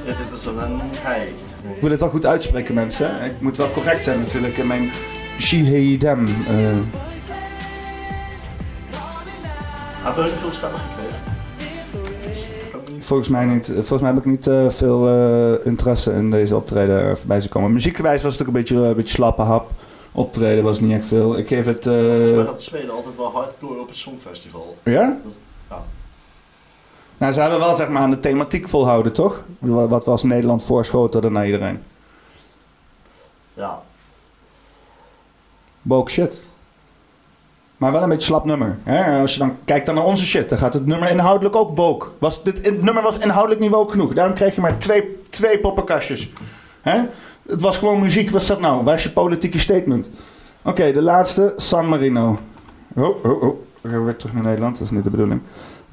Ja, dit is dan een hij. Ik wil het wel goed uitspreken, mensen. Ik moet wel correct zijn natuurlijk in mijn Shihedem. eh Hebben we veel stemmen gekregen? Volgens mij niet. Volgens mij heb ik niet eh, veel eh, interesse in deze optreden eh, voorbij te komen. Muziekgewijs was het ook een beetje, een beetje slappe hap. Optreden was niet echt veel. Ik geef het. Volgens mij gaat Zweden altijd wel hardcore op het Songfestival. ja? Ja. Nou, ze hebben wel zeg maar aan de thematiek volhouden, toch? Wa- Wat was Nederland voorschoten naar iedereen? Ja, Woke shit. Maar wel een beetje slap nummer. Hè? Als je dan kijkt dan naar onze shit, dan gaat het nummer inhoudelijk ook woke. Was, dit, het nummer was inhoudelijk niet woke genoeg. Daarom kreeg je maar twee, twee poppenkastjes. Hè? Het was gewoon muziek. Wat is dat nou? Waar is je politieke statement? Oké, de laatste, San Marino. Oh, oh, oh. We gaan weer terug naar Nederland. Dat is niet de bedoeling.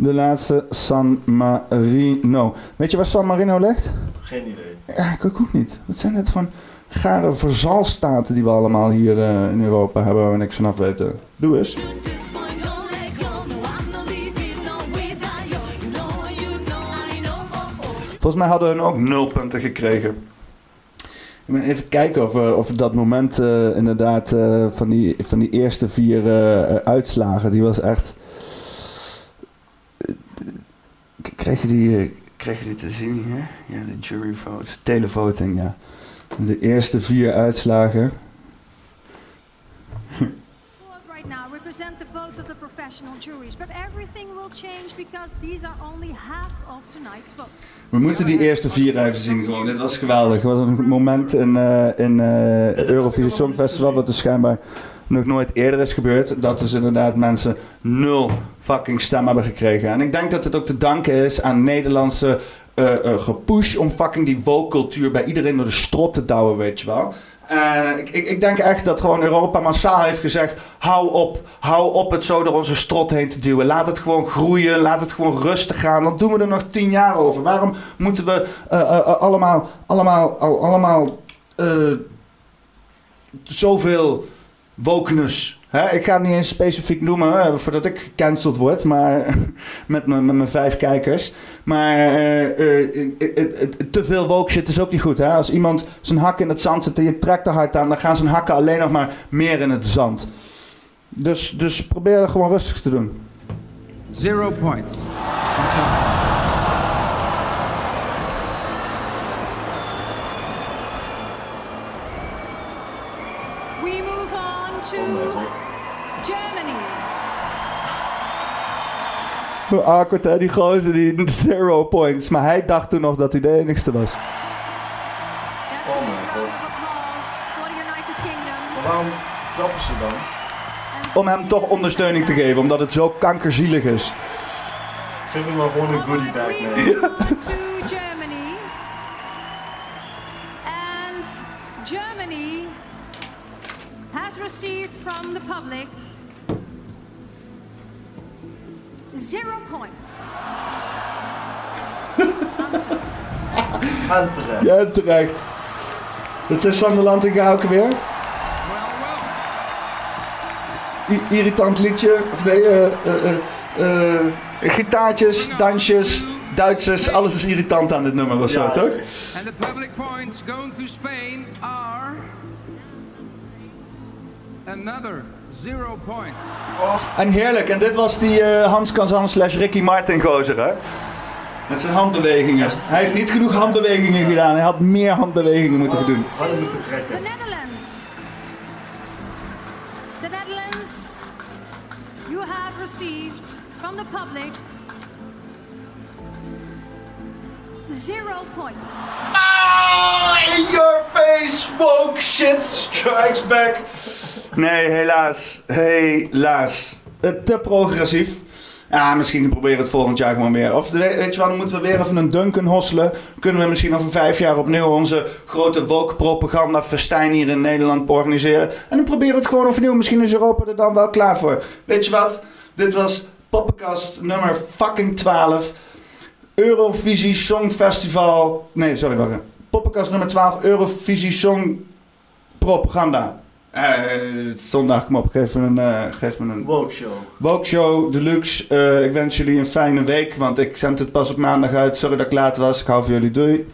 De laatste, San Marino. Weet je waar San Marino ligt? geen idee. Ja, ik ook niet. Wat zijn het van gare verzalstaten die we allemaal hier eh, in Europa hebben waar we niks vanaf weten? Doe eens. Volgens mij hadden hun ook nul punten gekregen. Ik ben even kijken of, we- of dat moment eh, inderdaad eh, van, die, van die eerste vier eh, uitslagen, die was echt... K- Kreeg je die, eh, kreeg je die te zien hier? Ja, de jury vote. Televoting, ja. De eerste vier uitslagen. represent the votes of the professional juries, but everything will change because these are only half of tonight's votes. We moeten die eerste vier even zien gewoon. Dit was geweldig. Het was een moment in, eh in eh Eurovisie Songfestival wat dus schijnbaar nog nooit eerder is gebeurd. Dat dus inderdaad mensen nul fucking stem hebben gekregen. En ik denk dat het ook te danken is aan Nederlandse eh, gepush om fucking die woke-cultuur bij iedereen door de strot te douwen, weet je wel. En ik, ik, denk echt dat gewoon Europa massaal heeft gezegd: hou op, hou op het zo door onze strot heen te duwen. Laat het gewoon groeien, laat het gewoon rustig gaan. Dan doen we er nog tien jaar over. Waarom moeten we eh, allemaal, allemaal, al- allemaal zoveel wokeness? Ik ga het niet eens specifiek noemen voordat ik gecanceld word, maar met mijn met mijn vijf kijkers. Maar eh, eh, te veel woke shit is ook niet goed. Hè? Als iemand zijn hak in het zand zet en je trekt er hard aan, dan gaan zijn hakken alleen nog maar meer in het zand. Dus, dus probeer er gewoon rustig te doen. Zero points. awkward hè, die gozer die zero points. Maar hij dacht toen nog dat hij de enigste was. Oh my God. waarom trappen ze dan? Om hem toch ondersteuning te geven, omdat het zo kankerzielig is. Geef hem maar gewoon een goodie bag mee. Germany. And Germany has received from the public Zero points. En terecht. Ja, terecht. Dat zijn Sanderland en Gauke weer. I- irritant liedje. Of nee, eh, eh, eh, eh, gitaartjes, dansjes, Duitsers. Alles is irritant aan dit nummer of zo, Ja, toch? And the public points going to Spain are another zero points. En heerlijk. En dit was die eh, Hans Kazan slash Ricky Martin gozer, hè? Met zijn handbewegingen. Hij heeft niet genoeg handbewegingen gedaan. Hij had meer handbewegingen moeten doen. Hadden moeten trekken. The Netherlands. The Netherlands, you have received from the public zero points. Ah, in your face, woke shit strikes back. Nee, helaas. Helaas. Eh, Te progressief. Ja, misschien proberen we het volgend jaar gewoon weer. Of we- weet je wat, dan moeten we weer even een Duncan hosselen. Kunnen we misschien over vijf jaar opnieuw onze grote woke propaganda festijn hier in Nederland organiseren. En dan proberen we het gewoon overnieuw. Misschien is Europa er dan wel klaar voor. Weet je wat? Dit was Poppenkast nummer fucking 12. Eurovisie Songfestival. Nee, sorry, wacht. Poppenkast nummer 12, Eurovisie Song Propaganda. Eh, zondag, kom op, geef me een, eh, geef me een Woke show. Woke Show Deluxe. Eh, ik wens jullie een fijne week, want ik zend het pas op maandag uit. Sorry dat ik laat was. Ik hou van jullie. Doei.